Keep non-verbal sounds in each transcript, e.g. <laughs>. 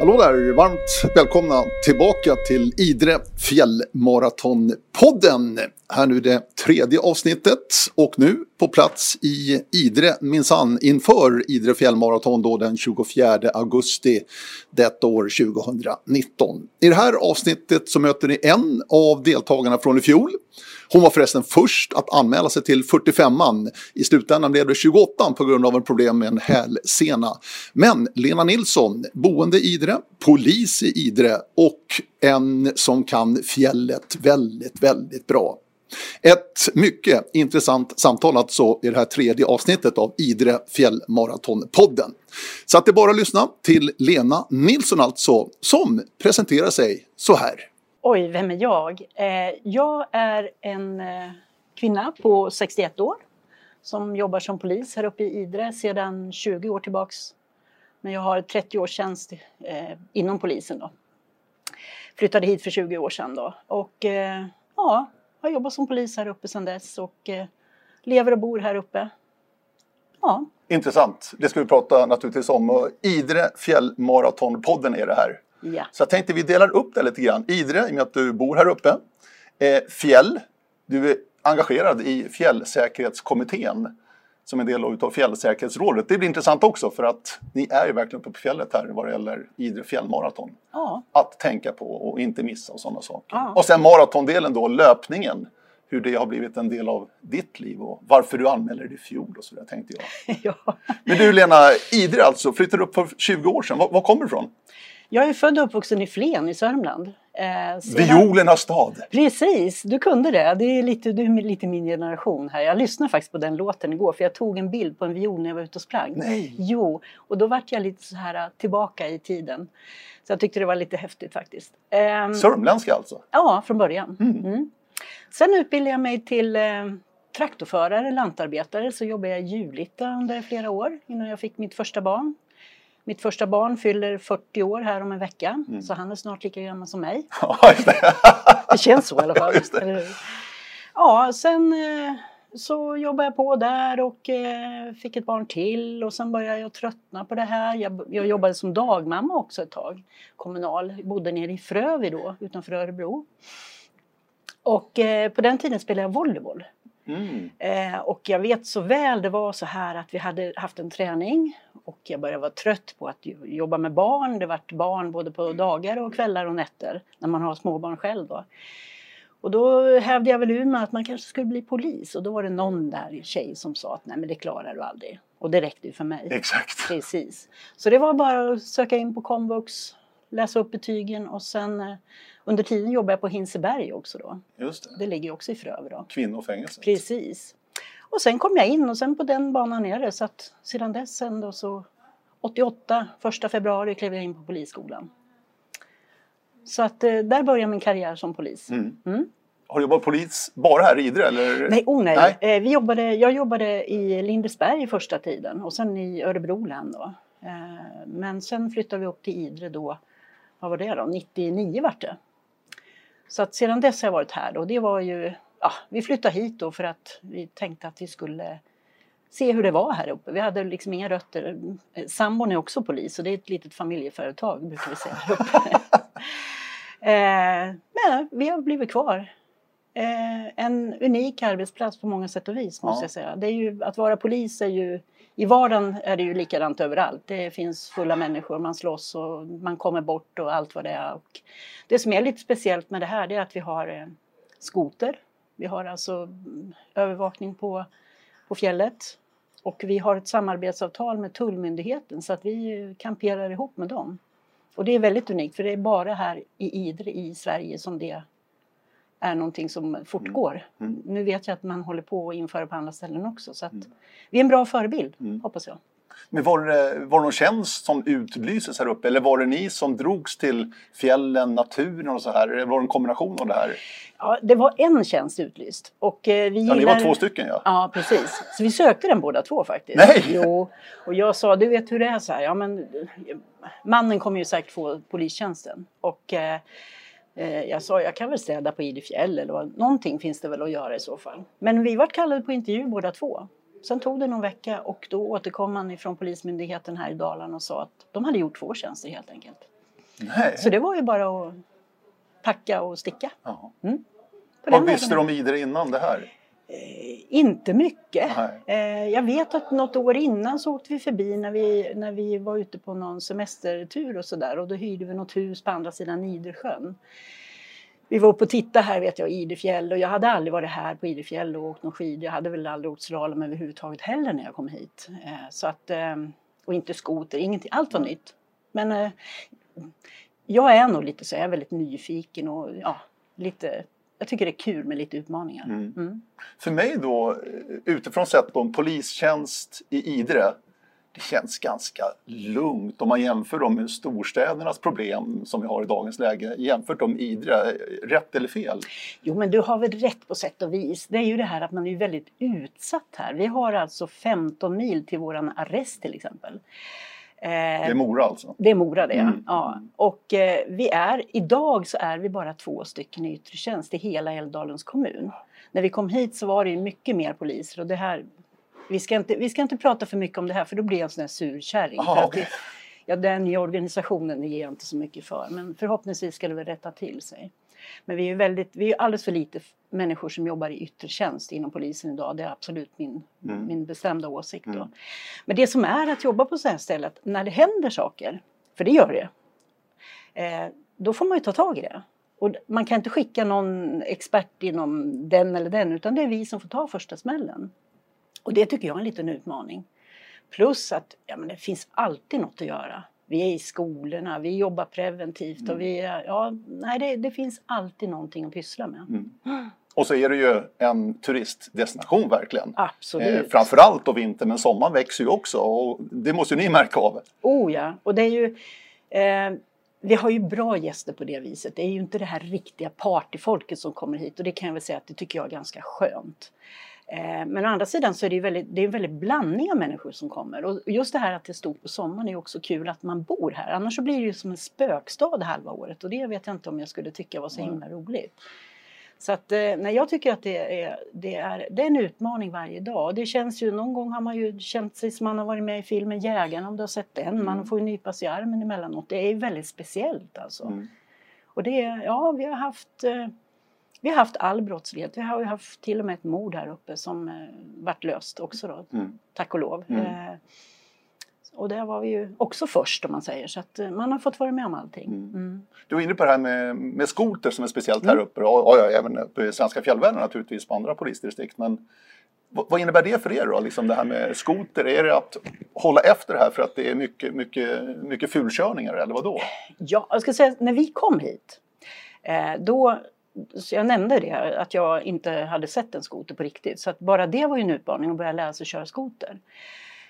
Hallå där! Varmt välkomna tillbaka till Idre fjällmaraton. Podden! Här nu det tredje avsnittet och nu på plats i Idre minsann inför Idre fjällmaraton då den 24 augusti detta år 2019. I det här avsnittet så möter ni en av deltagarna från i fjol. Hon var förresten först att anmäla sig till 45an. I slutändan blev det 28 på grund av en problem med en hälsena. Men Lena Nilsson, boende i Idre, polis i Idre och en som kan fjället väldigt, väldigt bra. Ett mycket intressant samtal alltså i det här tredje avsnittet av Idre fjällmaratonpodden. Så att det är bara att lyssna till Lena Nilsson alltså, som presenterar sig så här. Oj, vem är jag? Eh, jag är en eh, kvinna på 61 år som jobbar som polis här uppe i Idre sedan 20 år tillbaks. Men jag har 30 års tjänst eh, inom polisen då. Flyttade hit för 20 år sedan då och ja, har jobbat som polis här uppe sedan dess och lever och bor här uppe. Ja. Intressant. Det ska vi prata naturligtvis om. Idre fjällmaratonpodden är det här. Ja. Så jag tänkte vi delar upp det lite grann. Idre, i och med att du bor här uppe. Eh, fjäll, du är engagerad i Fjällsäkerhetskommittén som en del av Fjällsäkerhetsrådet. Det blir intressant också för att ni är ju verkligen uppe på fjället här vad det gäller Idre fjällmaraton. Ja. Att tänka på och inte missa och sådana saker. Ja. Och sen maratondelen då, löpningen. Hur det har blivit en del av ditt liv och varför du anmälde dig i fjol och så där tänkte jag. <laughs> ja. Men du Lena, Idre alltså, flyttade upp för 20 år sedan. Var, var kommer du ifrån? Jag är född och uppvuxen i Flen i Sörmland. Eh, Violernas stad! Precis, du kunde det. Det är lite, du är lite min generation här. Jag lyssnade faktiskt på den låten igår för jag tog en bild på en viol när jag var ute och sprang. Nej. Jo, och då vart jag lite så här äh, tillbaka i tiden. Så jag tyckte det var lite häftigt faktiskt. Eh, Sörmländska alltså? Ja, från början. Mm. Mm. Sen utbildade jag mig till eh, traktorförare, lantarbetare, så jobbade jag i Julita under flera år innan jag fick mitt första barn. Mitt första barn fyller 40 år här om en vecka, mm. så han är snart lika gammal som mig. <laughs> Ja, det. <laughs> det känns så i alla fall. Ja, sen eh, så jobbade jag på där och eh, fick ett barn till och sen började jag tröttna på det här. Jag, jag jobbade som dagmamma också ett tag, kommunal. Jag bodde nere i Frövi då, utanför Örebro. Och eh, på den tiden spelade jag volleyboll. Mm. Eh, och jag vet så väl, det var så här att vi hade haft en träning och jag började vara trött på att jobba med barn. Det vart barn både på dagar och kvällar och nätter när man har småbarn själv då. Och då hävde jag väl ur mig att man kanske skulle bli polis och då var det någon där tjej som sa att nej men det klarar du aldrig. Och det räckte ju för mig. Exakt. Precis. Så det var bara att söka in på komvux, läsa upp betygen och sen eh, under tiden jobbade jag på Hinseberg också då. Just det. det ligger också i Frövi då. Kvinnofängelset. Precis. Och sen kom jag in och sen på den banan är det så att sedan dess sen då så 88, första februari klev jag in på polisskolan. Så att eh, där började min karriär som polis. Mm. Mm. Har du jobbat polis bara här i Idre? Eller? Nej, oh nej. nej. Eh, vi jobbade, jag jobbade i Lindesberg första tiden och sen i Örebro län då. Eh, men sen flyttade vi upp till Idre då, vad var det då, 99 vart det. Så att sedan dess har jag varit här och det var ju, ja, vi flyttade hit då för att vi tänkte att vi skulle se hur det var här uppe. Vi hade liksom inga rötter. Sambon är också polis och det är ett litet familjeföretag brukar vi säga här uppe. <laughs> eh, men vi har blivit kvar. Eh, en unik arbetsplats på många sätt och vis måste ja. jag säga. Det är ju, att vara polis är ju i vardagen är det ju likadant överallt. Det finns fulla människor, man slåss och man kommer bort och allt vad det är. Och det som är lite speciellt med det här det är att vi har eh, skoter. Vi har alltså mm, övervakning på, på fjället. Och vi har ett samarbetsavtal med Tullmyndigheten så att vi eh, kamperar ihop med dem. Och det är väldigt unikt för det är bara här i Idre i Sverige som det är någonting som fortgår. Mm. Mm. Nu vet jag att man håller på att införa på andra ställen också så att mm. vi är en bra förebild, mm. hoppas jag. Men var det, var det någon tjänst som utlyses här uppe eller var det ni som drogs till fjällen, naturen och så här? Eller var det en kombination av det här? Ja, det var en tjänst utlyst. Och, eh, vi ja, ni var två stycken ja. Ja, precis. Så vi sökte den båda två faktiskt. Nej! Jo, och jag sa, du vet hur det är så här, ja men mannen kommer ju säkert få polistjänsten. Och eh, Eh, jag sa jag kan väl städa på Idefjäll eller vad, någonting finns det väl att göra i så fall. Men vi vart kallade på intervju båda två. Sen tog det någon vecka och då återkom man ifrån Polismyndigheten här i Dalarna och sa att de hade gjort två tjänster helt enkelt. Nej. Så det var ju bara att packa och sticka. Mm. Vad visste vägen. om Idre innan det här? Eh, inte mycket. Nej. Eh, jag vet att något år innan så åkte vi förbi när vi, när vi var ute på någon semestertur och sådär och då hyrde vi något hus på andra sidan Idresjön. Vi var uppe och tittade här vet jag, i Idefjäll och jag hade aldrig varit här på Idefjäll och åkt någon skidor. Jag hade väl aldrig åkt slalom överhuvudtaget heller när jag kom hit. Eh, så att, och inte skoter, ingenting, allt var nytt. Men jag är nog lite så, jag är väldigt nyfiken och ja, lite, jag tycker det är kul med lite utmaningar. Mm. Mm. För mig då, eh, utifrån sett på en polistjänst i Idre, det känns ganska lugnt om man jämför dem med storstädernas problem som vi har i dagens läge. Jämfört dem med Idre, rätt eller fel? Jo, men du har väl rätt på sätt och vis. Det är ju det här att man är väldigt utsatt här. Vi har alltså 15 mil till våran arrest till exempel. Det Eh, är Mora alltså? det är Mora det, Mm. ja. Och eh, vi är, idag så är vi bara två stycken i yttre tjänst i hela Älvdalens kommun. När vi kom hit så var det mycket mer poliser och det här, vi ska inte, vi ska inte prata för mycket om det här för då blir jag en sån här surkärring. Aha, det- Ja, den nya organisationen det ger jag inte så mycket för, men förhoppningsvis ska det väl rätta till sig. Men vi är väldigt, vi är alldeles för lite människor som jobbar i yttre tjänst inom polisen idag. Det är absolut min, Mm. min bestämda åsikt. Mm. Men det som är att jobba på så här stället, när det händer saker, för det gör det, eh, då får man ju ta tag i det. Och man kan inte skicka någon expert inom den eller den, utan det är vi som får ta första smällen. Och det tycker jag är en liten utmaning. Plus att ja, men det finns alltid något att göra. Vi är i skolorna, vi jobbar preventivt och vi är, ja, nej, det, det finns alltid någonting att pyssla med. Mm. Och så är det ju en turistdestination verkligen. Absolut. Eh, framförallt då vinter, men sommaren växer ju också och det måste ju ni märka av. Oh ja, och det är ju... Eh, vi har ju bra gäster på det viset. Det är ju inte det här riktiga partyfolket som kommer hit och det kan jag väl säga att det tycker jag är ganska skönt. Eh, men å andra sidan så är det väldigt, det är en väldigt blandning av människor som kommer. Och just det här att det är stort på sommaren är också kul att man bor här. Annars så blir det ju som en spökstad halva året och det vet jag inte om jag skulle tycka var så himla roligt. Så att, eh, nej, jag tycker att det är, det, är, det är en utmaning varje dag. Det känns ju, någon gång har man ju känt sig som man har varit med i filmen Jägarna om du har sett den. Man får ju nypas i armen emellanåt. Det är väldigt speciellt alltså. Mm. Och det, ja, vi har haft eh, vi har haft all brottslighet. Vi har haft till och med ett mord här uppe som eh, vart löst också då, Mm. tack och lov. Mm. Eh, och där var vi ju också först om man säger. Så att eh, man har fått vara med om allting. Mm. Mm. Du var inne på det här med, med skoter som är speciellt här Mm. uppe och, och ja, även uppe i svenska fjällvärlden naturligtvis på andra polisdistrikt. Men vad, innebär det för er då? Liksom det här med skoter, är det att hålla efter det här för att det är mycket, mycket, mycket fulkörningar eller vad då? Ja, jag ska säga när vi kom hit, eh, då, så jag nämnde det, att jag inte hade sett en skoter på riktigt. Så att bara det var ju en utmaning att börja lära sig köra skoter.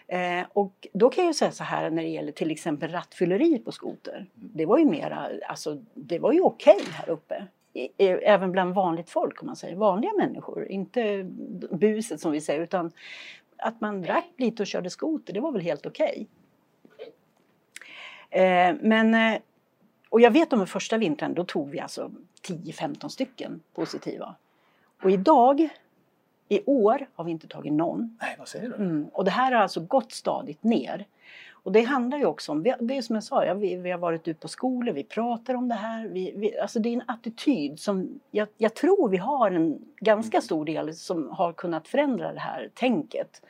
Eh, och då kan jag ju säga så här när det gäller till exempel rattfylleri på skoter. Det var ju mera, alltså det var ju okej här uppe. I, i, även bland vanligt folk om man säger, vanliga människor. Inte buset som vi säger utan att man drack lite och körde skoter, det var väl helt okej. Eh, men, eh, och jag vet om den första vintern, då tog vi alltså 10-15 stycken positiva. Och idag, i år, har vi inte tagit någon. Nej, vad säger du? Mm. Och det här har alltså gått stadigt ner. Och det handlar ju också om, det är som jag sa, ja, vi, vi har varit ute på skolor, vi pratar om det här. Vi, vi, alltså det är en attityd som jag, jag tror vi har en ganska stor del som har kunnat förändra det här tänket.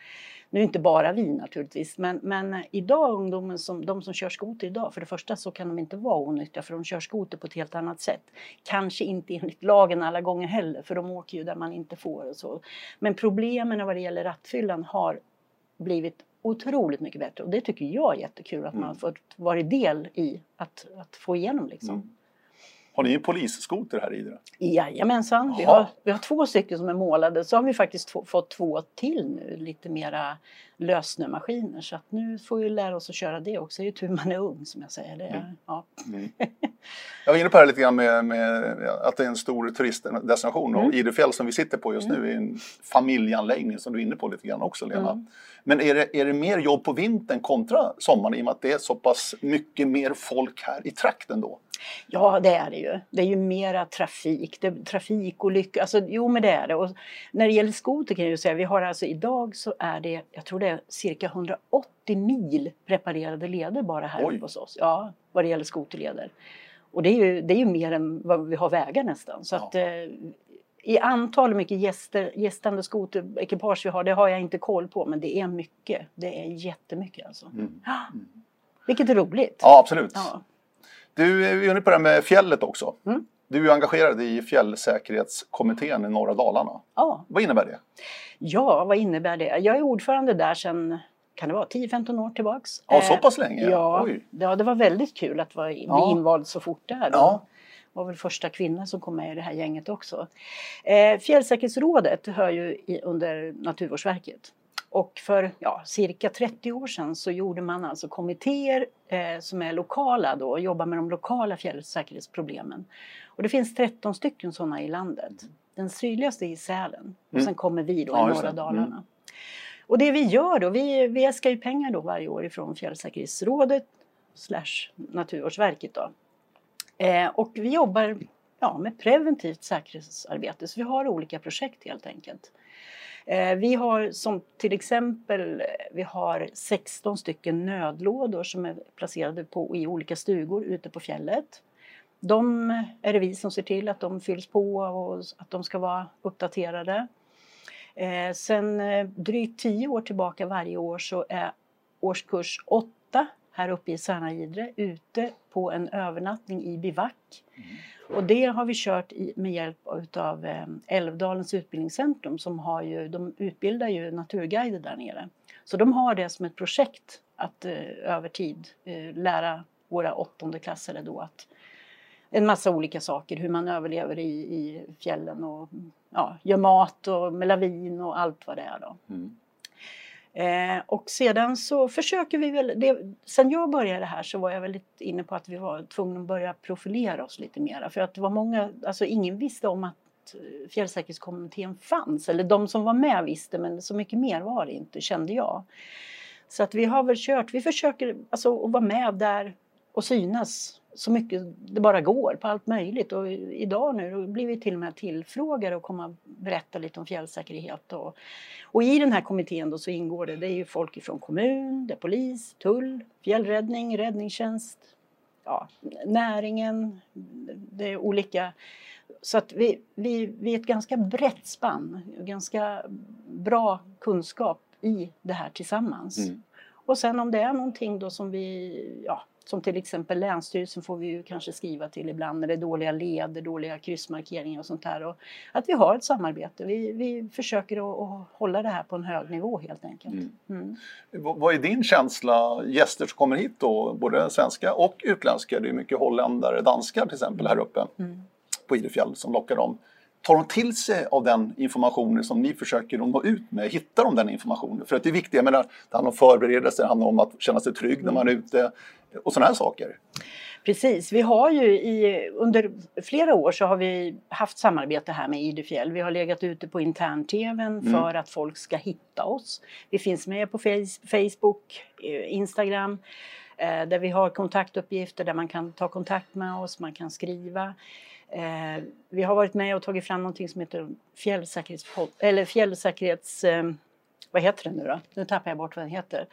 Nu inte bara vi naturligtvis, men, men idag ungdomen som, de som kör skoter idag, för det första så kan de inte vara onyttiga för de kör skoter på ett helt annat sätt. Kanske inte enligt lagen alla gånger heller, för de åker ju där man inte får och så. Men problemen vad det gäller rattfyllan har blivit otroligt mycket bättre och det tycker jag är jättekul att man har fått vara del i att, att få igenom liksom. Mm. Har ni en polisskoter här i Idre? Jajamensan, vi har, vi har två stycken som är målade. Så har vi faktiskt två, fått två till nu, lite mera lösnömaskiner. Så att nu får vi lära oss att köra det också. Det är ju tur man är ung som jag säger. Det är, ja. Jag var inne på det här lite grann med, med att det är en stor turistdestination och Mm. Idrefjäll som vi sitter på just nu är en familjeanläggning som du är inne på lite grann också Lena. Men är det, är det mer jobb på vintern kontra sommaren i och med att det är så pass mycket mer folk här i trakten då? Ja, det är det ju. Det är ju mera trafik, det, trafikolyckor. Alltså, jo, men det är det. Och när det gäller skoter kan jag ju säga, vi har alltså idag så är det, jag tror det är cirka 180 mil preparerade leder bara här Oj. hos oss. Ja, vad det gäller skoterleder. Och det är ju, det är ju mer än vad vi har vägar nästan. Så Ja. att, eh, I antal hur mycket gäster, gästande skoterekipage vi har, det har jag inte koll på. Men det är mycket. Det är jättemycket alltså. Mm. Ja. <gasps> Vilket är roligt. Ja, absolut. Ja. Du är ju inne på det här med fjället också. Mm. Du är engagerad i fjällsäkerhetskommittén i norra Dalarna. ja. Vad innebär det? Ja, vad innebär det? Jag är ordförande där sedan, kan det vara 10-15 år tillbaks. Ja, Eh, så pass länge? Ja, Oj. ja, det var väldigt kul att vara, bli Ja. invald så fort där. Ja. Var väl första kvinnan som kom med i det här gänget också. Eh, Fjällsäkerhetsrådet hör ju i, under Naturvårdsverket. Och för ja, cirka 30 år sedan så gjorde man alltså kommittéer eh, som är lokala då och jobbar med de lokala fjällsäkerhetsproblemen. Och det finns 13 stycken sådana i landet. Den sydligaste är i Sälen och Mm. sen kommer vi då Ja, i norra det. Dalarna. Mm. Och det vi gör då, vi, vi äskar ju pengar då varje år ifrån Fjällsäkerhetsrådet slash Naturvårdsverket då. Eh, och vi jobbar ja, med preventivt säkerhetsarbete, så vi har olika projekt helt enkelt. Eh, vi har som till exempel, eh, vi har 16 stycken nödlådor som är placerade på, i olika stugor ute på fjället. De är det vi som ser till att de fylls på och att de ska vara uppdaterade. Eh, sen eh, drygt tio år tillbaka varje år så är årskurs 8 här uppe i Särna-Idre ute på en övernattning i bivack. Och det har vi kört i, med hjälp av eh, Älvdalens utbildningscentrum som har ju, de utbildar ju naturguider där nere. Så de har det som ett projekt att eh, över tid eh, lära våra åttondeklassare då att en massa olika saker, hur man överlever i, i fjällen och ja, gör mat och med lavin och allt vad det är då. Mm. Eh, och sedan så försöker vi väl, det, sen jag började här så var jag väldigt inne på att vi var tvungna att börja profilera oss lite mera. För att det var många, alltså ingen visste om att eh, Fjällsäkerhetskommittén fanns. Eller de som var med visste men så mycket mer var det inte kände jag. Så att vi har väl kört, vi försöker alltså att vara med där och synas så mycket det bara går på allt möjligt. Och idag nu blir vi till och med tillfrågade och komma och berätta lite om fjällsäkerhet. Och, och i den här kommittén då så ingår det, det är ju folk ifrån kommun, det är polis, tull, fjällräddning, räddningstjänst, ja, näringen, det är olika. Så att vi, vi, vi är ett ganska brett spann, ganska bra kunskap i det här tillsammans. Mm. Och sen om det är någonting då som vi, ja, som till exempel Länsstyrelsen får vi ju kanske skriva till ibland när det är dåliga leder, dåliga kryssmarkeringar och sånt där. Och att vi har ett samarbete. Vi, vi försöker att, att hålla det här på en hög nivå helt enkelt. Mm. Mm. Vad är din känsla, gäster som kommer hit då, både svenska och utländska, det är mycket holländare, danskar till exempel här uppe Mm. på Idefjäll som lockar dem. Tar de till sig av den informationen som ni försöker nå ut med? Hittar de den informationen? För att det är viktigt, jag menar, det handlar om förberedelser, det handlar om att känna sig trygg när man är ute och sådana här saker. Precis, vi har ju i, under flera år så har vi haft samarbete här med Idefjäll. Vi har legat ute på intern-tvn för att folk ska hitta oss. Vi finns med på face, Facebook, eh, Instagram eh, där vi har kontaktuppgifter där man kan ta kontakt med oss, man kan skriva. Eh, vi har varit med och tagit fram någonting som heter fjällsäkerhetspodd, eller fjällsäkerhets... Eh, vad heter den nu då? Nu tappar jag bort vad den heter.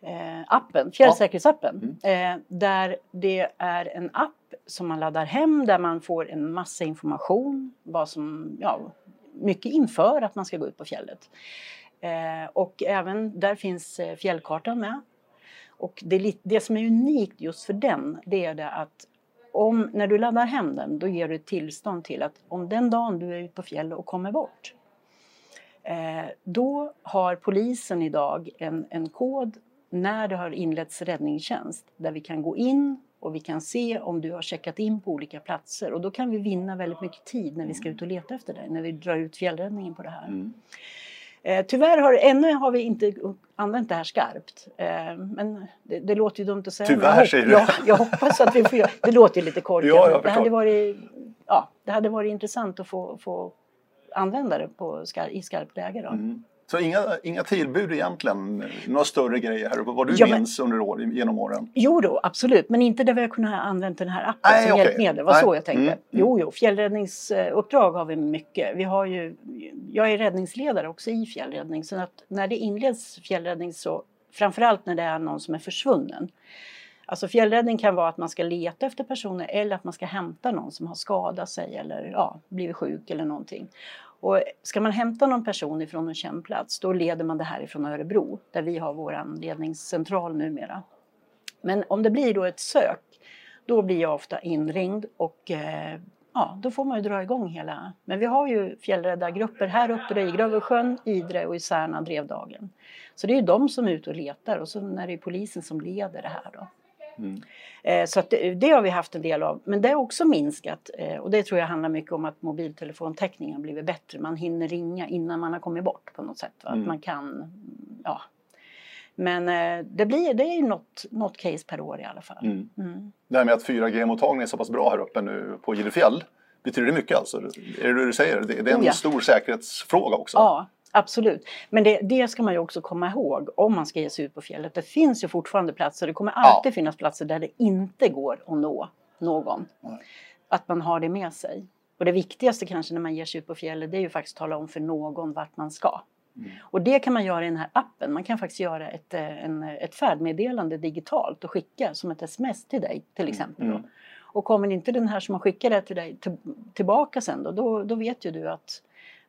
Eh, appen, fjällsäkerhetsappen. Eh, där det är en app som man laddar hem där man får en massa information. Vad som, ja, mycket inför att man ska gå ut på fjället. Eh, och även där finns eh, fjällkartan med. Och det, det som är unikt just för den, det är det att om, när du laddar hem den, då ger du tillstånd till att om den dagen du är ute på fjället och kommer bort, eh, då har polisen idag en, en kod när det har inletts räddningstjänst där vi kan gå in och vi kan se om du har checkat in på olika platser och då kan vi vinna väldigt mycket tid när vi ska ut och leta efter dig, när vi drar ut fjällräddningen på det här. Mm. Eh, tyvärr har, ännu har vi inte använt det här skarpt. Eh, men det, det låter ju dumt att säga. Tyvärr, säger du. jag, jag hoppas att vi får göra det. låter ju lite korkat. Ja, det, hade varit, ja, det hade varit intressant att få, få använda det på i skarpt läge. Då. Mm. Så inga, inga tillbud egentligen, några större grejer här uppe, vad du ja, minns men, under år, genom åren? Jo då, absolut, men inte där vi har kunnat använda den här appen Nej, som okay. hjälpmedel. Det var Nej. så jag tänkte. Mm. Jo, jo, fjällräddningsuppdrag har vi mycket. Vi har ju, jag är räddningsledare också i fjällräddning, så att när det inleds fjällräddning så framförallt när det är någon som är försvunnen. Alltså fjällräddning kan vara att man ska leta efter personer eller att man ska hämta någon som har skadat sig eller ja, blivit sjuk eller någonting. Och ska man hämta någon person ifrån en känd plats då leder man det här ifrån Örebro där vi har vår ledningscentral numera. Men om det blir då ett sök då blir jag ofta inringd och eh, ja, då får man ju dra igång hela. Men vi har ju fjällräddargrupper här uppe i Grövelsjön, Idre och i Särna, Drevdagen. Så det är ju de som är ute och letar och så är det polisen som leder det här då. Mm. Eh, så det, det, har vi haft en del av. Men det har också minskat eh, och det tror jag handlar mycket om att mobiltelefontäckningen har blivit bättre. Man hinner ringa innan man har kommit bort på något sätt. Mm. Att man kan, ja. Men eh, det, blir, det är ju något, något case per år i alla fall. Mm. Mm. Det här med att 4G-mottagningen är så pass bra här uppe nu på Gillefjäll. Betyder det mycket alltså? Är det det du säger? Det, det är en oh ja. stor säkerhetsfråga också? Ja, Absolut. Men det, det, ska man ju också komma ihåg om man ska ge sig ut på fjället. Det finns ju fortfarande platser, det kommer alltid ja. finnas platser där det inte går att nå någon. Nej. Att man har det med sig. Och det viktigaste kanske när man ger sig ut på fjället det är ju faktiskt att tala om för någon vart man ska. Mm. Och det kan man göra i den här appen. Man kan faktiskt göra ett, eh, en, ett färdmeddelande digitalt och skicka som ett sms till dig till mm. exempel. Mm. Och kommer inte den här som har skickat det till dig till, tillbaka sen då, då, då vet ju du att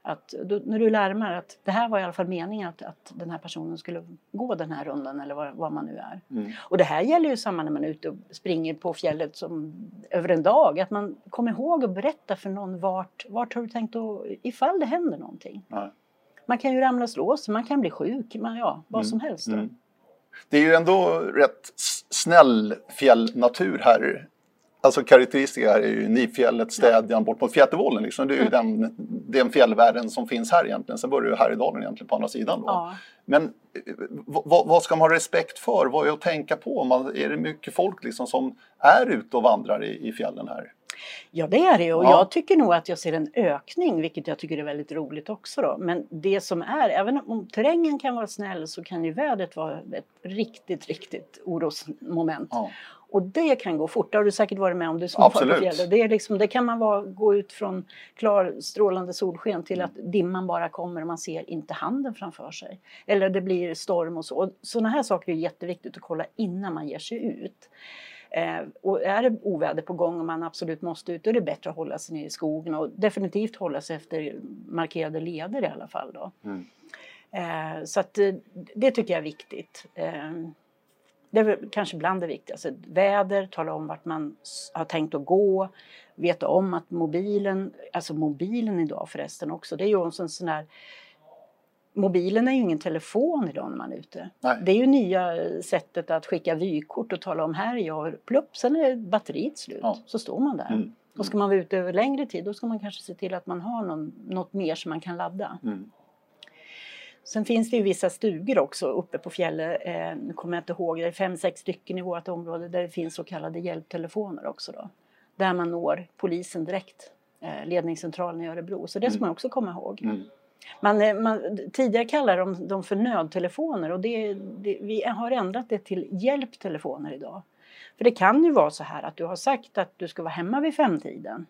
att då, när du larmar att det här var i alla fall meningen att, att den här personen skulle gå den här rundan eller vad, vad man nu är. Mm. Och det här gäller ju samma när man är ute och springer på fjället som, över en dag. Att man kommer ihåg att berätta för någon vart, vart har du tänkt att, ifall det händer någonting. Ja. Man kan ju ramla och slå sig, man kan bli sjuk, man, ja, vad mm. som helst. Mm. Det är ju ändå rätt snäll fjällnatur här Alltså karaktäristika här är ju Nifjället, Städjan, bort mot Fjätervollen. Liksom. Det är ju mm. den, den fjällvärlden som finns här egentligen. Sen börjar ju Härjedalen egentligen på andra sidan. Då. Ja. Men vad, vad, ska man ha respekt för? Vad är att tänka på? Man, är det mycket folk liksom som är ute och vandrar i, i fjällen här? Ja det är det och ja. jag tycker nog att jag ser en ökning vilket jag tycker är väldigt roligt också då. Men det som är, även om terrängen kan vara snäll så kan ju vädret vara ett riktigt, riktigt orosmoment. Ja. Och det kan gå fort, det har du säkert varit med om du som Absolut. Det, är liksom, det kan man vara, gå ut från klar strålande solsken till att dimman bara kommer och man ser inte handen framför sig. Eller det blir storm och så. Och sådana här saker är jätteviktigt att kolla innan man ger sig ut. Eh, och är det oväder på gång och man absolut måste ut, då är det bättre att hålla sig nere i skogen och definitivt hålla sig efter markerade leder i alla fall. Då. Mm. Eh, så att eh, det tycker jag är viktigt. Eh, det är kanske bland det viktigaste. Väder, tala om vart man har tänkt att gå, veta om att mobilen, alltså mobilen idag förresten också, det är ju en sån, här Mobilen är ju ingen telefon idag när man är ute. Nej. Det är ju nya sättet att skicka vykort och tala om här är jag, plupp, sen är batteriet slut. Ja. Så står man där. Mm. Och ska man vara ute över längre tid då ska man kanske se till att man har någon, något mer som man kan ladda. Mm. Sen finns det ju vissa stugor också uppe på fjället, eh, nu kommer jag inte ihåg, det är fem, sex stycken i vårt område där det finns så kallade hjälptelefoner också då. Där man når polisen direkt, eh, ledningscentralen i Örebro. Så det ska mm. man också komma ihåg. Mm. Man, eh, man, tidigare kallade de dem för nödtelefoner och det, det, vi har ändrat det till hjälptelefoner idag. För det kan ju vara så här att du har sagt att du ska vara hemma vid femtiden.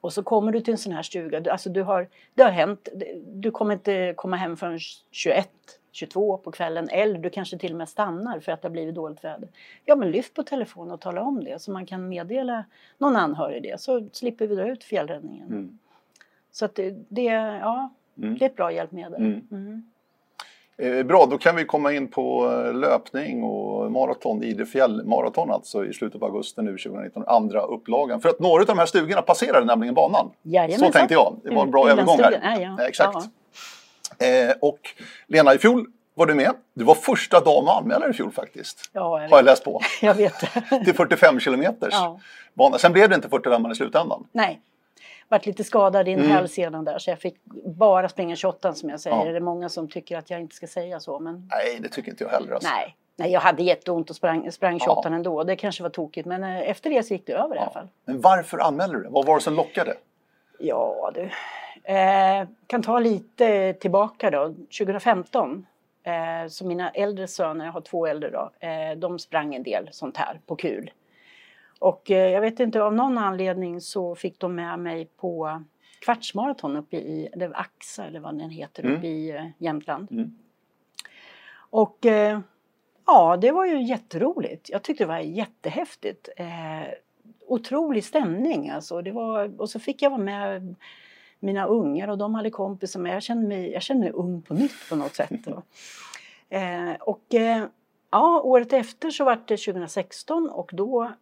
Och så kommer du till en sån här stuga, alltså du har, det har hänt, du kommer inte komma hem förrän 21, 22 på kvällen eller du kanske till och med stannar för att det har blivit dåligt väder. Ja men lyft på telefonen och tala om det så man kan meddela någon anhörig det så slipper vi dra ut fjällräddningen. Mm. Så att det, det, ja, mm. det är ett bra hjälpmedel. Mm. Eh, bra, då kan vi komma in på eh, löpning och maraton, Idre fjällmaraton alltså i slutet av augusti nu 2019, andra upplagan. För att några av de här stugorna passerade nämligen banan. Jajamensan. Så tänkte jag, det var en bra mm, övergång här. Ja, ja. Exakt. Eh, och Lena, i fjol var du med. Du var första dam och anmälare i fjol faktiskt. Ja, jag har jag läst på. <laughs> jag vet det. Till 45 kilometers ja. bana. Sen blev det inte 45 i slutändan. Nej, varit lite skadad i en mm. hälsenan där så jag fick bara springa 28 som jag säger. Ja. Det är många som tycker att jag inte ska säga så. Men... Nej, det tycker inte jag heller. Alltså. Nej. Nej, jag hade jätteont och sprang, sprang 28 ja. ändå. Det kanske var tokigt men eh, efter det så gick det över ja. i alla fall. Men varför anmälde du det? Vad var det som lockade? Ja du, eh, kan ta lite tillbaka då. 2015 eh, så mina äldre söner, jag har två äldre då, eh, de sprang en del sånt här på kul. Och eh, jag vet inte, av någon anledning så fick de med mig på kvartsmaraton uppe i var Axa eller vad den heter Mm. uppe i eh, Jämtland. Mm. Och eh, ja, det var ju jätteroligt. Jag tyckte det var jättehäftigt. Eh, otrolig stämning alltså. Det var, och så fick jag vara med mina ungar och de hade kompisar med. Jag kände mig, jag kände mig ung på nytt på något sätt. Eh, och ja, året efter så var det 2016 och då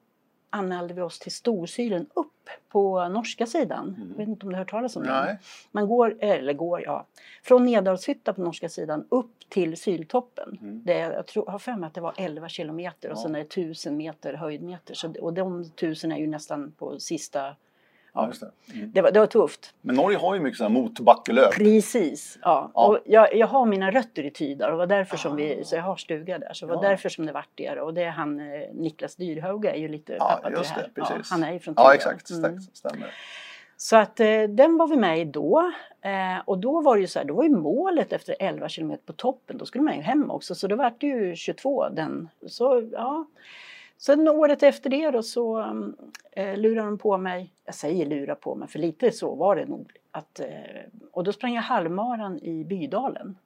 anmälde vi oss till Storsylen upp på norska sidan. Mm. Jag vet inte om du har hört talas om det? Man går, eller går, ja, från Nedalshytta på norska sidan upp till Syltoppen. Mm. Det, jag tror, har för mig att det var 11 kilometer och Ja. sen är det 1000 meter höjdmeter. Så, och de 1000 är ju nästan på sista... Ja, det. Mm. det, var, det var tufft. Men Norge har ju mycket sådana motbackelöp. Precis. Ja. Ja. Och jag, jag har mina rötter i Tydar och var därför som vi, Ah. så jag har stuga där. Så det var därför som det vart det. Och det är han, eh, Niklas Dyrhauge är ju lite pappa till det här. precis. Han är ju från Tydar. Ja, exakt. Mm. Stämmer. Så att eh, den var vi med i då. Eh, och då var det ju så här, då var ju målet efter 11 kilometer på toppen, då skulle man ju hem också. Så då var det ju 22 den. Så ja. Sen året efter det då så eh, lurade de på mig, jag säger lura på mig för lite så var det nog. Att, eh, och då sprang jag halvmaran i Bydalen.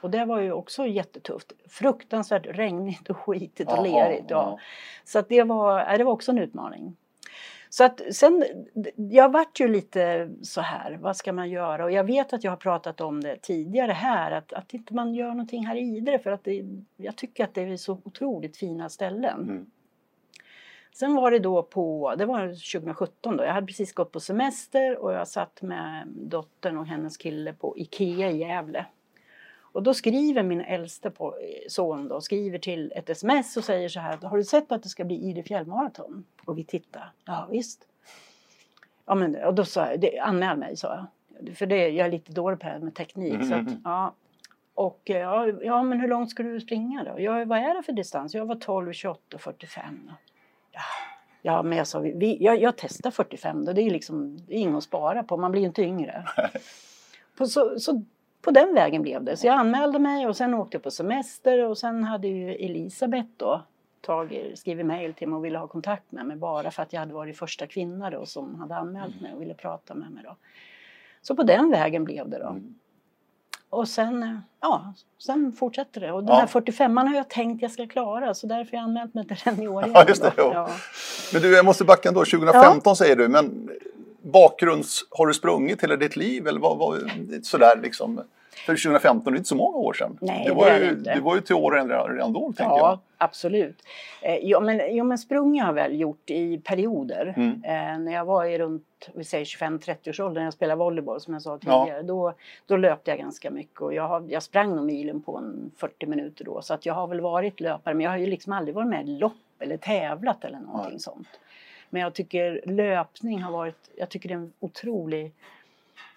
Och det var ju också jättetufft. Fruktansvärt regnigt och skitigt och lerigt. Ja. Så att det, var, det var också en utmaning. Så att sen, jag vart ju lite så här, vad ska man göra? Och jag vet att jag har pratat om det tidigare här, att, att inte man gör någonting här i Idre för att det, jag tycker att det är så otroligt fina ställen. Mm. Sen var det då på, det var 2017 då, jag hade precis gått på semester och jag satt med dottern och hennes kille på Ikea i Gävle. Och då skriver min äldste son då, skriver till ett sms och säger så här, har du sett att det ska bli Idre fjällmaraton? Och vi tittar, ja visst. Ja men och då sa jag, det, anmäl mig sa jag. För det, jag är lite dålig på det här med teknik. Så att, Mhm. ja. Och ja, ja, men hur långt ska du springa då? Ja, vad är det för distans? Jag var 12, 28, 45. Ja, men jag sa, vi, jag, jag testar 45 då. Det är ju liksom, det är inget att spara på. Man blir ju inte yngre. <laughs> På, så, så på den vägen blev det. Så jag anmälde mig och sen åkte jag på semester och sen hade ju Elisabeth då tagit, skrivit mejl till mig och ville ha kontakt med mig bara för att jag hade varit första kvinna då som hade anmält mig och ville prata med mig då. Så på den vägen blev det då. Mm. Och sen, ja, sen fortsätter det. Och den Ja. här 45 har jag tänkt jag ska klara så därför har jag anmält mig till den i år <laughs> igen. Ja. Ja. Men du, jag måste backa ändå. 2015 säger du, men bakgrunds... Har du sprungit hela ditt liv eller vad, vad, sådär liksom? För 2015 det är inte så många år sedan. Nej, det var det ju. Du var ju till åren redan, då, tänker jag. Ja, absolut. Eh, ja, men, ja, men sprung har jag väl gjort i perioder. Mm. Eh, när jag var i runt vi säger 25-30 års ålder när jag spelade volleyboll som jag sa Ja. tidigare. Då, då löpte jag ganska mycket och jag, har, jag sprang nog milen på en 40 minuter då. Så att jag har väl varit löpare men jag har ju liksom aldrig varit med i lopp eller tävlat eller någonting Nej. sånt. Men jag tycker löpning har varit, jag tycker det är en otrolig,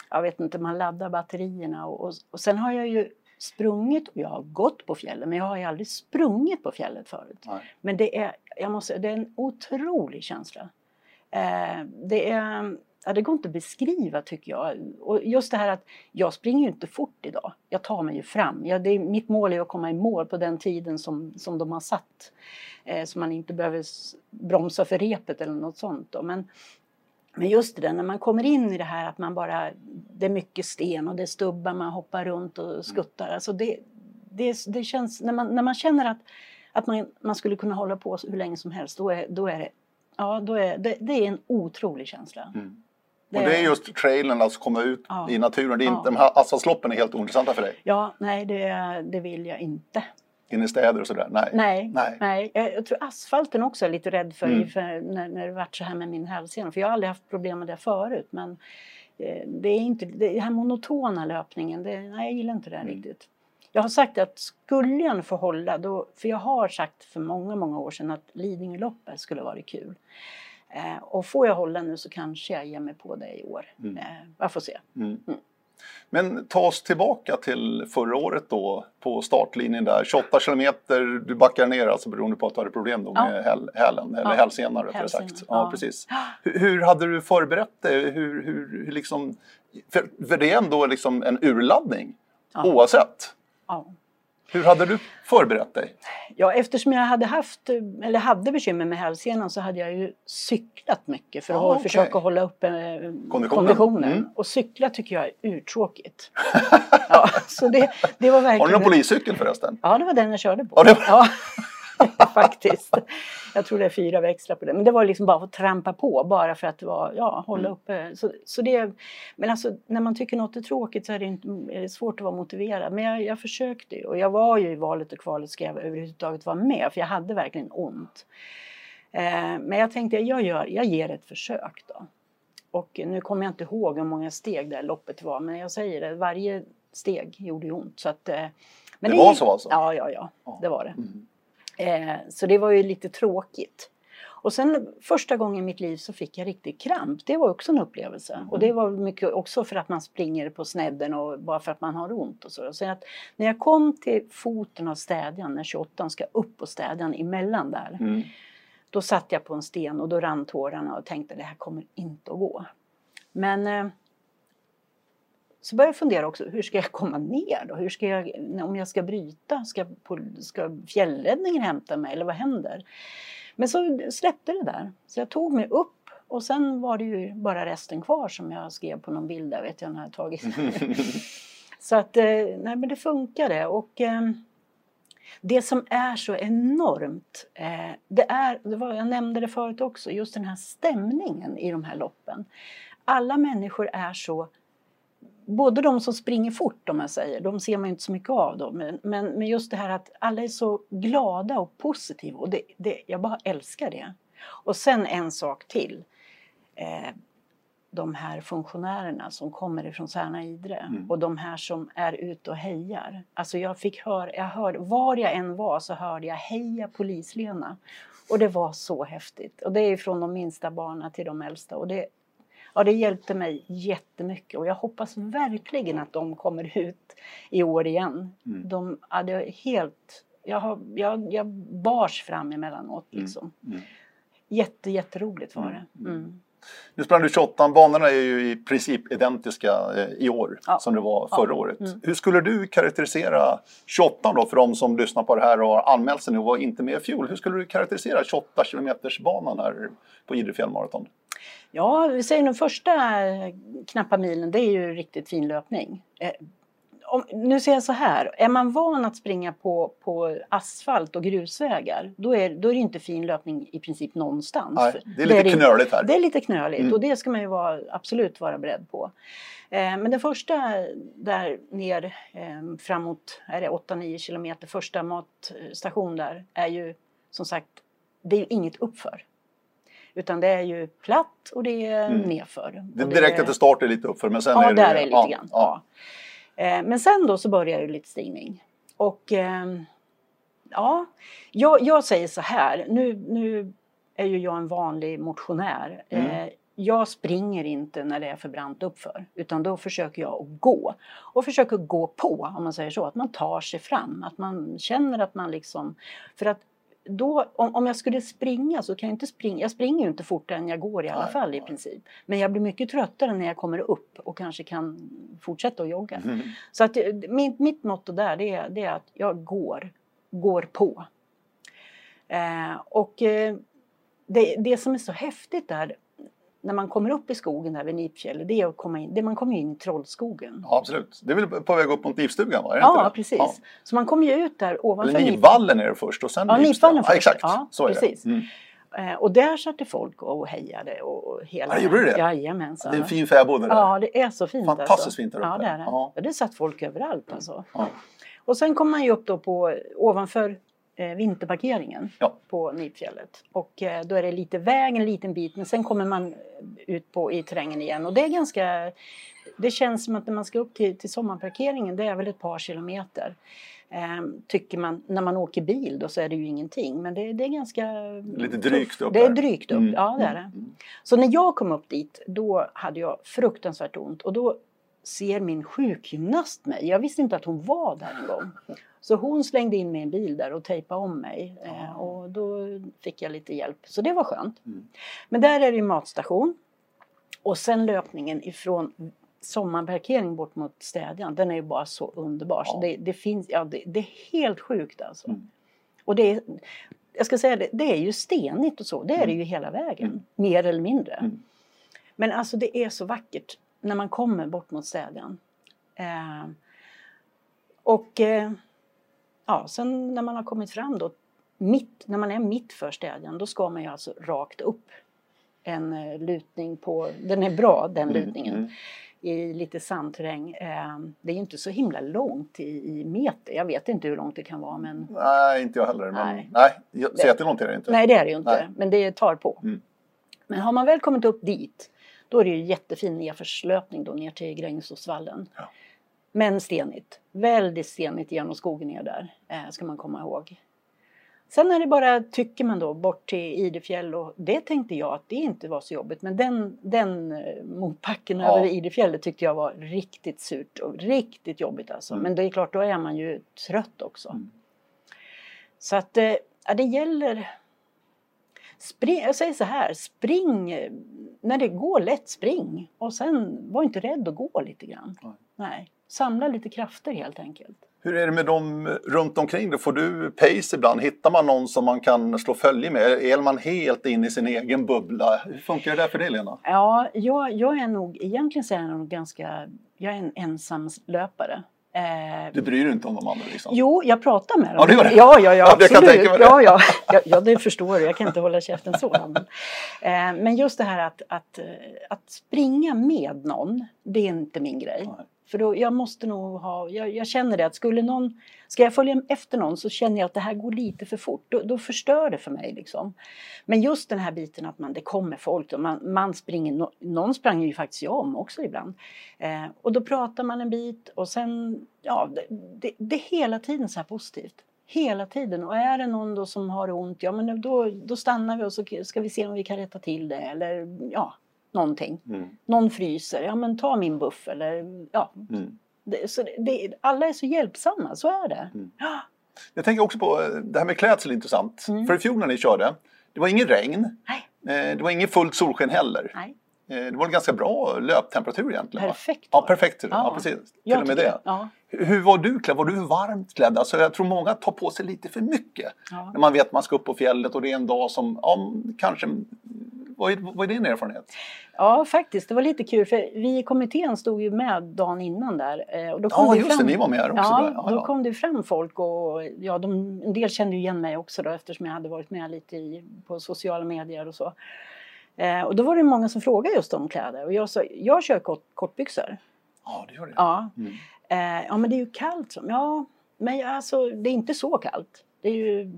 jag vet inte, man laddar batterierna och, och, och sen har jag ju sprungit och jag har gått på fjället men jag har ju aldrig sprungit på fjället förut. Nej. Men det är, jag måste, det är en otrolig känsla. Eh, det, är, ja, det går inte att beskriva tycker jag. Och just det här att jag springer ju inte fort idag. Jag tar mig ju fram. Jag, det är, mitt mål är att komma i mål på den tiden som, som de har satt. Eh, så man inte behöver bromsa för repet eller något sånt. Då. Men, men just det där när man kommer in i det här att man bara, det är mycket sten och det är stubbar, man hoppar runt och skuttar. Alltså det, det, det känns, när man, när man känner att, att man, man skulle kunna hålla på hur länge som helst, då är, då är det, ja, då är, det, det är en otrolig känsla. Mm. Och det är just trailen, alltså komma ut Ja. i naturen. Det är inte, Ja. De här asfaltsloppen är helt ointressanta för dig. Ja, nej det, det vill jag inte. In i städer och sådär. Nej. Nej, Nej. nej. Jag, tror asfalten också är lite rädd för, Mm. för när, när det varit så här med min hälsena. För jag har aldrig haft problem med det förut. Men eh, det är inte, det den här monotona löpningen, det, nej, jag gillar inte det Mm. riktigt. Jag har sagt att skulle jag få hålla, då, för jag har sagt för många, många år sedan att Lidingöloppet skulle vara kul. Eh, och får jag hålla nu så kanske jag ger mig på det i år. Mm. Eh, jag får se. Mm. Mm. Men ta oss tillbaka till förra året då på startlinjen där. 28 kilometer, du backar ner alltså beroende på att du hade problem då med ja. hälen, eller ja. hälsenan rättare sagt. Ja, precis. Hur, hur, hade du förberett dig? Hur, hur, hur liksom, för, för det är ändå liksom en urladdning ja. oavsett. Ja. Hur hade du förberett dig? Ja, eftersom jag hade haft, eller hade bekymmer med hälsenan så hade jag ju cyklat mycket för att ah, okay. försöka hålla uppe eh, konditionen. konditionen. Mm. Och cykla tycker jag är urtråkigt. <laughs> ja, så det, det var verkligen... Har du någon poliscykel förresten? Ja, det var den jag körde på. Det var... ja. <laughs> faktiskt. Jag tror det är fyra växlar på det. Men det var liksom bara att trampa på bara för att vara, ja, hålla mm. uppe. Så, så det, men alltså när man tycker något är tråkigt så är det, inte, är det svårt att vara motiverad. Men jag, jag försökte och jag var ju i valet och kvalet ska jag överhuvudtaget vara med för jag hade verkligen ont. Eh, men jag tänkte jag, gör, jag ger ett försök då. Och nu kommer jag inte ihåg hur många steg det loppet var men jag säger det, varje steg gjorde ju ont. Så att, eh, men det, det var så alltså? Ja, ja, ja, det var det. Mm. Eh, så det var ju lite tråkigt. Och sen första gången i mitt liv så fick jag riktigt kramp. Det var också en upplevelse. Mm. Och det var mycket också för att man springer på snedden och bara för att man har ont och så. Så att när jag kom till foten av städjan, när 28 ska upp på städjan emellan där. Mm. Då satt jag på en sten och då rann tårarna och tänkte det här kommer inte att gå. Men eh, så började jag fundera också, hur ska jag komma ner då? Hur ska jag, om jag ska bryta, ska, ska fjällräddningen hämta mig eller vad händer? Men så släppte det där. Så jag tog mig upp och sen var det ju bara resten kvar som jag skrev på någon bild där vet jag när jag tagit. <laughs> så att, eh, nej men det funkade och eh, det som är så enormt, eh, det är, det var, jag nämnde det förut också, just den här stämningen i de här loppen. Alla människor är så både de som springer fort om jag säger, de ser man inte så mycket av då, men, men, men just det här att alla är så glada och positiva och det, det, jag bara älskar det. Och sen en sak till. Eh, de här funktionärerna som kommer ifrån Särna Idre mm. och de här som är ute och hejar. Alltså jag fick höra, jag hörde, var jag än var så hörde jag heja polislena. Och det var så häftigt. Och det är från de minsta barnen till de äldsta. Och det, ja, det hjälpte mig jättemycket och jag hoppas verkligen att de kommer ut i år igen. Mm. De hade helt, jag, har, jag, jag bars fram emellanåt mm. liksom. Mm. Jätte, jätteroligt var det. Mm. mm. Nu sprang du 28, banorna är ju i princip identiska eh, i år ja. som det var förra ja. året. Mm. Hur skulle du karaktärisera 28 då för de som lyssnar på det här och har anmält sig nu och var inte med i fjol? Hur skulle du karaktärisera 28 kilometers banan här på Idre fjällmaraton? Ja, vi säger den första knappa milen, det är ju riktigt fin löpning. Eh, om, nu säger jag så här, är man van att springa på, på asfalt och grusvägar då är, då är det inte fin löpning i princip någonstans. Nej, det är lite det är knöligt här. Det är lite knöligt mm. och det ska man ju vara, absolut vara beredd på. Eh, men den första där ner eh, framåt 8-9 kilometer, första matstation där är ju som sagt, det är ju inget uppför. Utan det är ju platt och det är mm. nerför. Det är direkt efter start är lite uppför men sen ja, är det... där är lite ja, grann. Ja. Eh, men sen då så börjar det lite stigning. Och eh, ja, jag, jag, säger så här, nu, nu är ju jag en vanlig motionär. Mm. Eh, jag springer inte när det är för brant uppför utan då försöker jag att gå. Och försöker gå på om man säger så, att man tar sig fram, att man känner att man liksom... För att då, om, om jag skulle springa så kan jag inte springa, jag springer ju inte fortare än jag går i alla nej, fall i nej. princip. Men jag blir mycket tröttare när jag kommer upp och kanske kan fortsätta att jogga. Mm. Så att mitt, mitt motto där det är, det är att jag går, går på. Eh, och eh, det, det som är så häftigt där, när man kommer upp i skogen där vid Nipfjäll, det är att komma in, det man kommer in i Trollskogen. Ja, absolut. Det är väl på väg upp mot Nipstugan? Va? ja, precis. Ja. Så man kommer ju ut där ovanför Eller Nipvallen är det först och sen Ja, Nipvallen först. Ja, exakt. Ja, så är precis. det. Mm. Eh, och där satt det folk och hejade och hela... Ja, gjorde det? Jajamensan. Det är en fin fäbod där. Ja, det är så fint. Fantastiskt alltså. fint där uppe. Ja, det är det. Ja. det satt folk överallt alltså. Ja. Och sen kommer man ju upp då på ovanför eh, vinterparkeringen ja. på Nipfjället. Och eh, då är det lite väg en liten bit men sen kommer man ut på, i terrängen igen och det är ganska det känns som att när man ska upp till, till sommarparkeringen det är väl ett par kilometer. Eh, tycker man, när man åker bil då så är det ju ingenting men det, det är ganska Lite drygt upp Det är drygt upp, mm. ja det är det. Mm. Så när jag kom upp dit då hade jag fruktansvärt ont och då ser min sjukgymnast mig. Jag visste inte att hon var där en gång. Så hon slängde in mig i en bil där och tejpade om mig. Eh, och då fick jag lite hjälp. Så det var skönt. Mm. Men där är det ju matstation. Och sen löpningen ifrån sommarparkering bort mot Städjan. Den är ju bara så underbar. Så Ja. det, det, finns, ja, det, det är helt sjukt alltså. Mm. Och det är, jag ska säga det, det är ju stenigt och så. Det är det ju hela vägen. Mm. Mer eller mindre. Mm. Men alltså det är så vackert när man kommer bort mot Städjan. Eh, och eh, ja, sen när man har kommit fram då, mitt, när man är mitt för Städjan, då ska man ju alltså rakt upp. En eh, lutning på, den är bra den lutningen, Mm. i lite sandterräng. Eh, det är ju inte så himla långt i, i meter, jag vet inte hur långt det kan vara men Nej, inte jag heller. Men, Nej. nej. så jättelångt är det inte. Nej, det är det ju inte. Nej. Men det tar på. Mm. Men har man väl kommit upp dit, då är det ju jättefin nedförslöpning då ner till Grängesåsvallen. Ja. Men stenigt. Väldigt stenigt genom skogen ner där, eh, ska man komma ihåg. Sen är det bara, tycker man då, bort till Idefjäll och det tänkte jag att det inte var så jobbigt. Men den, den eh, motbacken Ja. över Idefjället tyckte jag var riktigt surt och riktigt jobbigt alltså. Mm. Men det är klart, då är man ju trött också. Mm. Så att, eh, ja, det gäller Spring, jag säger så här, spring när det går lätt, spring. Och sen var inte rädd att gå lite grann. Nej. Nej. Samla lite krafter helt enkelt. Hur är det med dem runt omkring dig? Får du pace ibland? Hittar man någon som man kan slå följe med? Är man helt inne i sin egen bubbla? Hur funkar det där för dig Lena? Ja, jag, jag är nog, egentligen så är jag nog ganska, jag är en ensam löpare. Eh, Du bryr dig inte om de andra liksom? Jo, jag pratar med dem. Ja, det gör det. Ja, ja, ja, kan jag absolut. tänka mig det. Ja, ja, ja, ja, det förstår du. Jag kan inte hålla käften så. Men, eh, men just det här att, att, eh, att springa med någon, det är inte min grej. För då, jag måste nog ha, jag, jag känner det att skulle någon, ska jag följa efter någon så känner jag att det här går lite för fort. Då, då förstör det för mig liksom. Men just den här biten att man, det kommer folk och man, man springer, någon sprang ju faktiskt jag om också ibland. Eh, och då pratar man en bit och sen, ja, det, det, det är hela tiden så här positivt. Hela tiden. Och är det någon då som har ont, ja men då, då stannar vi och så ska vi se om vi kan rätta till det eller ja, någonting. Mm. Någon fryser, ja men ta min buff eller ja. Mm. Det, så det, alla är så hjälpsamma, så är det. Mm. Ja, Jag tänker också på eh, det här med klädsel intressant. Mm. För i fjol när ni körde, det var ingen regn. nej, eh, Det var ingen fullt solsken heller. nej. Eh, Det var en ganska bra löptemperatur egentligen. va? Perfekt. Ja, var det. perfekt. Ja, Ja. precis. Till och med det. Ja, Hur hur var du klädd? Var du varmt klädd? Alltså jag tror många tar på sig lite för mycket. ja. När man vet att man ska upp på fjället och det är en dag som, ja, kanske... Vad är, vad är din erfarenhet? ja, faktiskt. Det var lite kul för vi i kommittén stod ju med dagen innan där. eh, Och då kom Ja, det just fram, det, ni var med också. Ja, där. Ja, då ja. kom det fram folk och ja, de, en del kände ju igen mig också då eftersom jag hade varit med lite i, på sociala medier och så. Eh, och då var det många som frågade just om kläder och jag sa, jag kör kort, kortbyxor. ja, det gör det. Ja. Mm. Eh, ja men det är ju kallt. Som, ja, men alltså det är inte så kallt. Det är ju,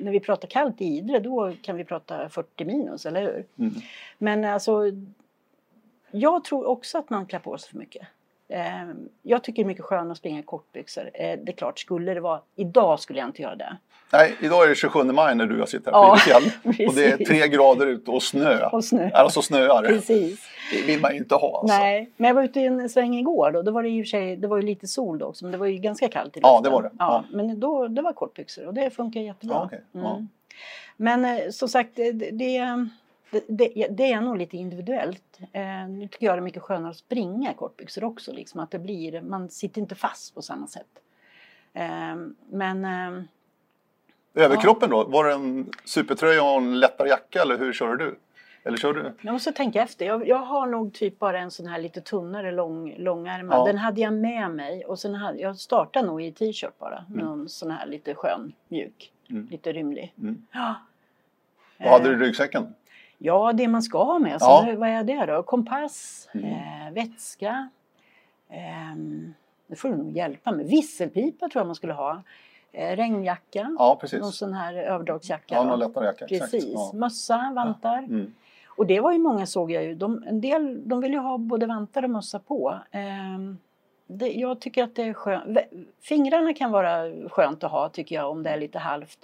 när vi pratar kallt i Idre då kan vi prata 40 minus, eller hur? Mm. Men alltså, jag tror också att man klär på sig för mycket. Eh, jag tycker det är mycket skönare att springa i kortbyxor. Eh, det är klart, skulle det vara, idag skulle jag inte göra det. Nej, idag är det 27 maj när du och jag sitter här på Ja, Idefjäll. <laughs> Och det är tre grader ute och snö. Och snö. Alltså snöar. Precis. Det vill man ju inte ha. Alltså. Nej, men jag var ute i en sväng igår då. Då var det i och för sig, det var ju lite sol då också, men det var ju ganska kallt i luften. Ja, det var det. Ja, Ja. Men då, det var kortbyxor och det funkar jättebra. Ja, okej. Ja. Mm. Men eh, som sagt, det, det, det, det, det är nog lite individuellt. Eh, nu tycker jag det är mycket skönare att springa i kortbyxor också, liksom att det blir, man sitter inte fast på samma sätt. Eh, men eh, Överkroppen då? Var det en supertröja och en lättare jacka eller hur kör du? Eller kör du? Jag måste tänka efter. Jag, jag har nog typ bara en sån här lite tunnare lång, långärmad. Ja. Den hade jag med mig och sen hade, jag startade nog i t-shirt bara. Någon sån här lite skön, mjuk, Mm. lite rymlig. Mm. Ja. Vad hade du i ryggsäcken? Ja, det man ska ha med sig. Ja. Vad är det då? Kompass, Mm. eh, vätska. ehm, det får du nog hjälpa med. Visselpipa tror jag man skulle ha. Eh, regnjacka. Ja, Någon sån här överdragsjacka. Ja, någon lättare jacka. Precis. Ja. Mössa, vantar. Mm. Och det var ju många såg jag ju. De, en del de vill ju ha både vantar och mössa på. Ehm, det, jag tycker att det är skönt. Fingrarna kan vara skönt att ha tycker jag om det är lite halvt.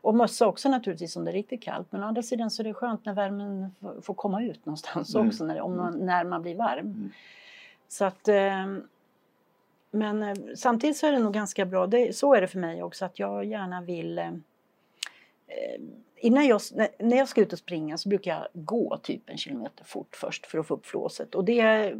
Och mössa också naturligtvis om det är riktigt kallt. Men å andra sidan så är det skönt när värmen får komma ut någonstans Mm. också när, om man, när man blir varm. Mm. Så att, eh, men eh, samtidigt så är det nog ganska bra, det, så är det för mig också, att jag gärna vill eh, eh innan jag, när jag ska ut och springa så brukar jag gå typ en kilometer fort först för att få upp flåset. Och det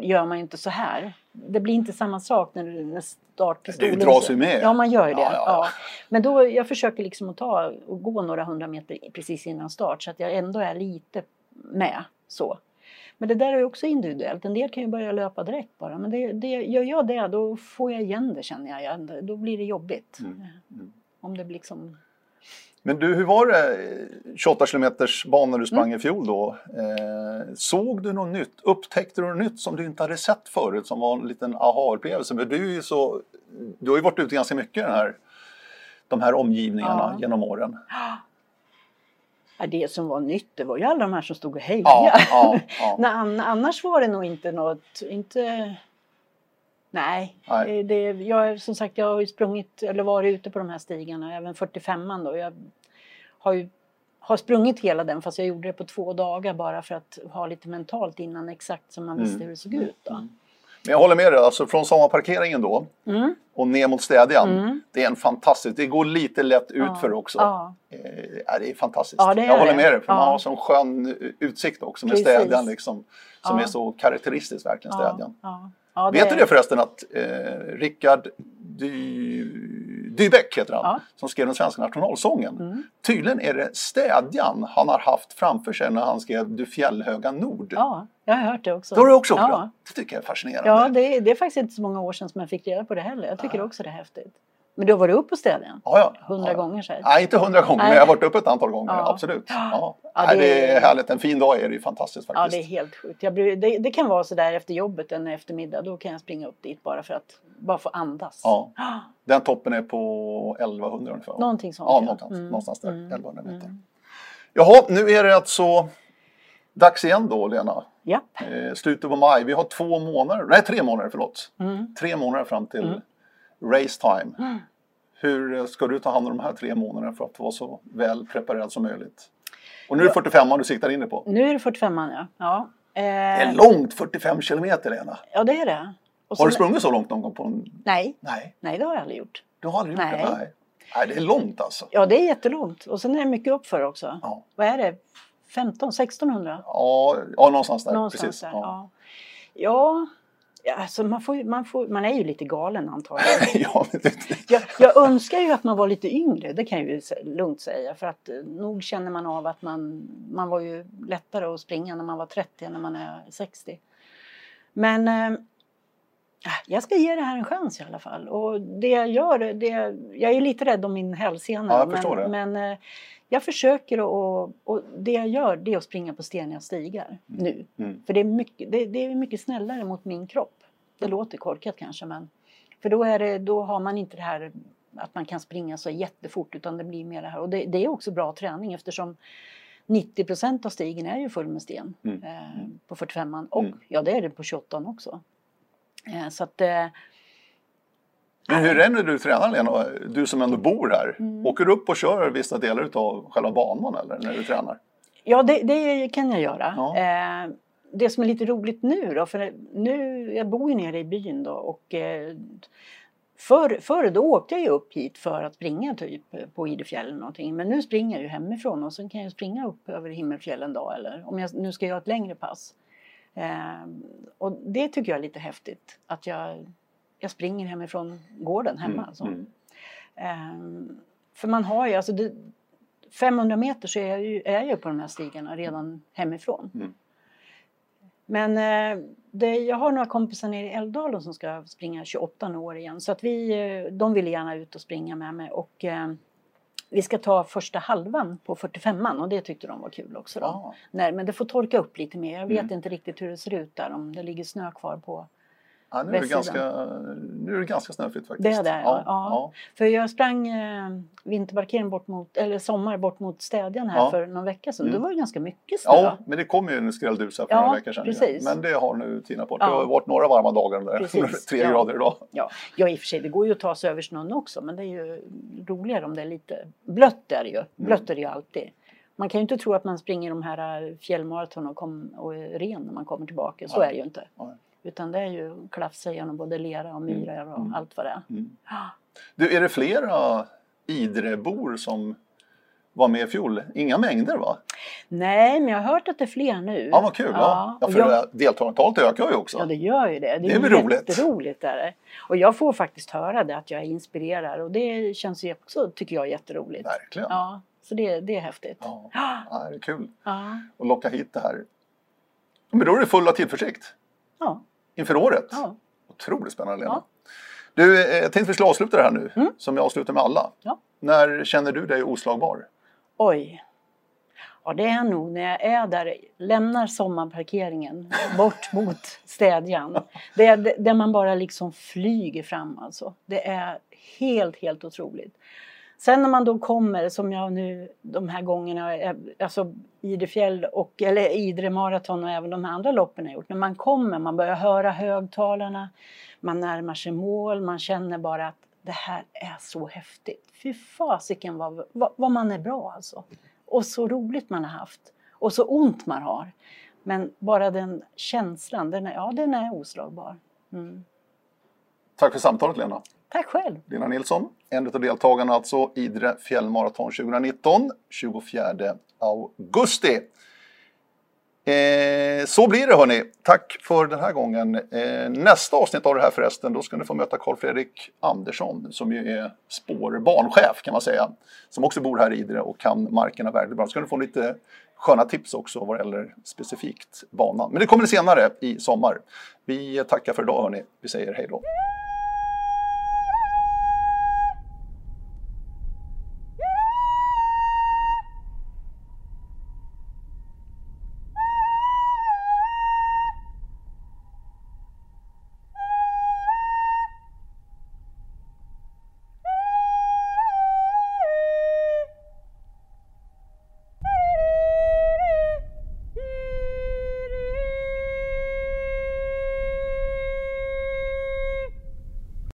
gör man ju inte så här. Det blir inte samma sak när, när startpistolen... Du dras ju med. Ja, man gör ju det. Ja, ja, ja. Men då, jag försöker liksom att ta och gå några hundra meter precis innan start så att jag ändå är lite med. så. Men det där är ju också individuellt. En del kan ju börja löpa direkt bara. Men det, det, gör jag det, då får jag igen det känner jag. Då blir det jobbigt. Mm. Mm. Om det blir liksom Men du, hur var det 28 kilometers bana du sprang i fjol då? Eh, såg du något nytt? Upptäckte du något nytt som du inte hade sett förut som var en liten aha-upplevelse? Men du, är så, du har ju varit ute ganska mycket den här, de här omgivningarna Ja. genom åren. Ja, det som var nytt, det var ju alla de här som stod och hejade. Ja, ja, ja. <laughs> Annars var det nog inte något, inte... Nej, Nej. eh, Det, jag, som sagt jag har ju sprungit eller varit ute på de här stigarna, även 45an då. Jag har ju har sprungit hela den fast jag gjorde det på två dagar bara för att ha lite mentalt innan exakt så man visste Mm. hur det såg ut. Då. Men jag håller med dig, alltså från sommarparkeringen då Mm. och ner mot Städjan. Mm. Det är en fantastisk, det går lite lätt utför Ja, också. Ja, Eh, det är fantastiskt. Ja, det är jag håller med dig, för man har sån skön utsikt också med Precis. Städjan liksom. Som är så karaktäristiskt verkligen, ja, Städjan. ja, ja, Vet du det förresten att eh, Rickard Dy... Dybeck heter han, Ja. som skrev den svenska nationalsången. Mm. Tydligen är det Städjan han har haft framför sig när han skrev Du fjällhöga nord. Ja, jag har hört det också. Det har du också hört? Ja. Det tycker jag är fascinerande. Ja, det, är- det är faktiskt inte så många år sedan som jag fick reda på det heller. Jag tycker också det är häftigt. Men du har varit upp på städjan? ja, ja. Hundra ja. gånger säkert? Nej, inte hundra gånger, Nej. men jag har varit uppe ett antal gånger. Ja. Absolut. Ja. Ja, Nej, det- det är härligt. En fin dag är det ju fantastiskt Ja, faktiskt. det är helt sjukt. Blir, det, det kan vara så där efter jobbet en eftermiddag. Då kan jag springa upp dit bara för att bara få andas. Ja. <gasps> Den toppen är på 1100 ungefär. Någonting sånt. Ja, någonstans, Mm, någonstans där. mm, 1100 meter. mm. Jaha, nu är det alltså dags igen då, Lena. Japp. Eh, slutet på maj. Vi har två månader, nej tre månader, förlåt. Mm. Tre månader fram till Mm. race time. Mm. Hur eh, ska du ta hand om de här tre månaderna för att vara så väl preparerad som möjligt? Och nu är det 45 du siktar in dig på. Nu är det 45an ja. ja. Det Eh, är långt 45 kilometer, Lena. ja, det är det. Och Har du sprungit så långt någon gång? På en... Nej, Nej, nej det har jag aldrig gjort. du har aldrig gjort Nej. det? Nej. Nej, det är långt alltså. Ja, det är jättelångt. Och sen är det mycket uppför också. Ja, Vad är det? 15, 1600? ja, ja någonstans där. Någonstans Precis. där. Ja. Ja. Ja. ja, alltså man, får, man, får, man är ju lite galen antagligen. <laughs> ja, men det, Jag, jag önskar ju att man var lite yngre, det kan jag ju lugnt säga. För att eh, nog känner man av att man, man var ju lättare att springa när man var 30 än när man är 60. Men eh, jag ska ge det här en chans i alla fall. Och det jag gör, det, jag är lite rädd om min hälsena. Ja, jag men, men eh, jag försöker och, och det jag gör det är att springa på steniga stigar nu. Mm. För det är, mycket, det, det är mycket snällare mot min kropp. Det låter korkat kanske men för då, är det, då har man inte det här att man kan springa så jättefort utan det blir mer det här. Och det, det är också bra träning eftersom 90 procent av stigen är ju full med sten Mm. eh, på 45an och Mm. ja det är det på 28 också. Eh, så att eh, Men hur är det när du tränar Lena? Du som ändå bor här. Mm. Åker du upp och kör vissa delar av själva banan eller när du tränar? Ja, det, det kan jag göra. Ja. Eh, det som är lite roligt nu då, för nu, jag bor ju nere i byn då och eh, förr, förr då åkte jag ju upp hit för att springa typ på Idefjäll eller någonting. Men nu springer jag ju hemifrån och sen kan jag springa upp över Himmelfjäll en dag eller om jag nu ska göra ett längre pass. Eh, och det tycker jag är lite häftigt att jag, jag springer hemifrån gården hemma. Mm, mm. Ehm, för man har ju, alltså det, 500 meter så är jag ju, är jag på de här stigarna redan hemifrån. Mm. Men eh, det, jag har några kompisar nere i Älvdalen som ska springa 28 år igen. Så att vi, eh, de vill gärna ut och springa med mig. Och, eh, vi ska ta första halvan på 45an och det tyckte de var kul också. Då. Ja. Nej, men det får torka upp lite mer. Jag vet Mm. inte riktigt hur det ser ut där, om det ligger snö kvar på Ja, nu, är det ganska, nu är det ganska snöfritt faktiskt. Det är det, ja. ja. För jag sprang eh, vinterparkering bort mot, eller sommar bort mot Städjan här Ja. för någon vecka sedan. Mm. Det var ju ganska mycket snö. Ja, men det kom ju en skrälldusa för Ja, några veckor sedan. precis. Men det har nu tinat bort. Ja. Det har varit några varma dagar där. Precis, <laughs> Tre ja. grader idag. Ja, ja, i och för sig, det går ju att ta sig över snön också men det är ju roligare om det är lite blött är det ju. Blött är det ju alltid. Man kan ju inte tro att man springer de här eh, fjällmaraton och, kom, och är ren när man kommer tillbaka. Så Nej. är det ju inte. Nej. Utan det är ju klafsa genom både lera och myrar och Mm. allt vad det är. Mm. Du, är det flera Idrebor som var med i fjol? Inga mängder va? Nej, men jag har hört att det är fler nu. Ja, vad kul. Ja. Ja, och för jag, deltagandet ökar ju också. ja, det gör ju det. Det Det är väl roligt? jätteroligt. Är det. Och jag får faktiskt höra det, att jag inspirerar. Och det känns ju också, tycker jag, jätteroligt. Verkligen. Ja, så det, det är häftigt. Ja. Ja. Det är kul Ja. att locka hit det här. Men då är du full av tillförsikt ja. Inför året. ja. Otroligt spännande Lena. Ja. Du, eh, jag tänkte vi skulle avsluta det här nu, Mm. som jag avslutar med alla. Ja. När känner du dig oslagbar? Oj. Ja, det är nog när jag är där, lämnar sommarparkeringen bort <laughs> mot städjan. Det är där man bara liksom flyger fram alltså. Det är helt, helt otroligt. Sen när man då kommer, som jag nu de här gångerna, eh, alltså Idrefjäll och, eller Idre Marathon och även de här andra loppen jag gjort. När man kommer, man börjar höra högtalarna, man närmar sig mål, man känner bara att det här är så häftigt. Fy fasiken vad, vad, vad man är bra alltså. Och så roligt man har haft. Och så ont man har. Men bara den känslan, den är, ja den är oslagbar. Mm. Tack för samtalet Lena. Tack själv! Lena Nilsson, en av deltagarna alltså, Idre fjällmaraton 2019, 24 augusti. Eh, så blir det hörni. Tack för den här gången. Eh, nästa avsnitt av det här förresten, då ska ni få möta Karl-Fredrik Andersson som ju är spårbanchef kan man säga. Som också bor här i Idre och kan markerna väldigt bra. Så ska ni få lite sköna tips också vad det gäller specifikt banan. Men det kommer senare i sommar. Vi tackar för idag hörni. Vi säger hej då.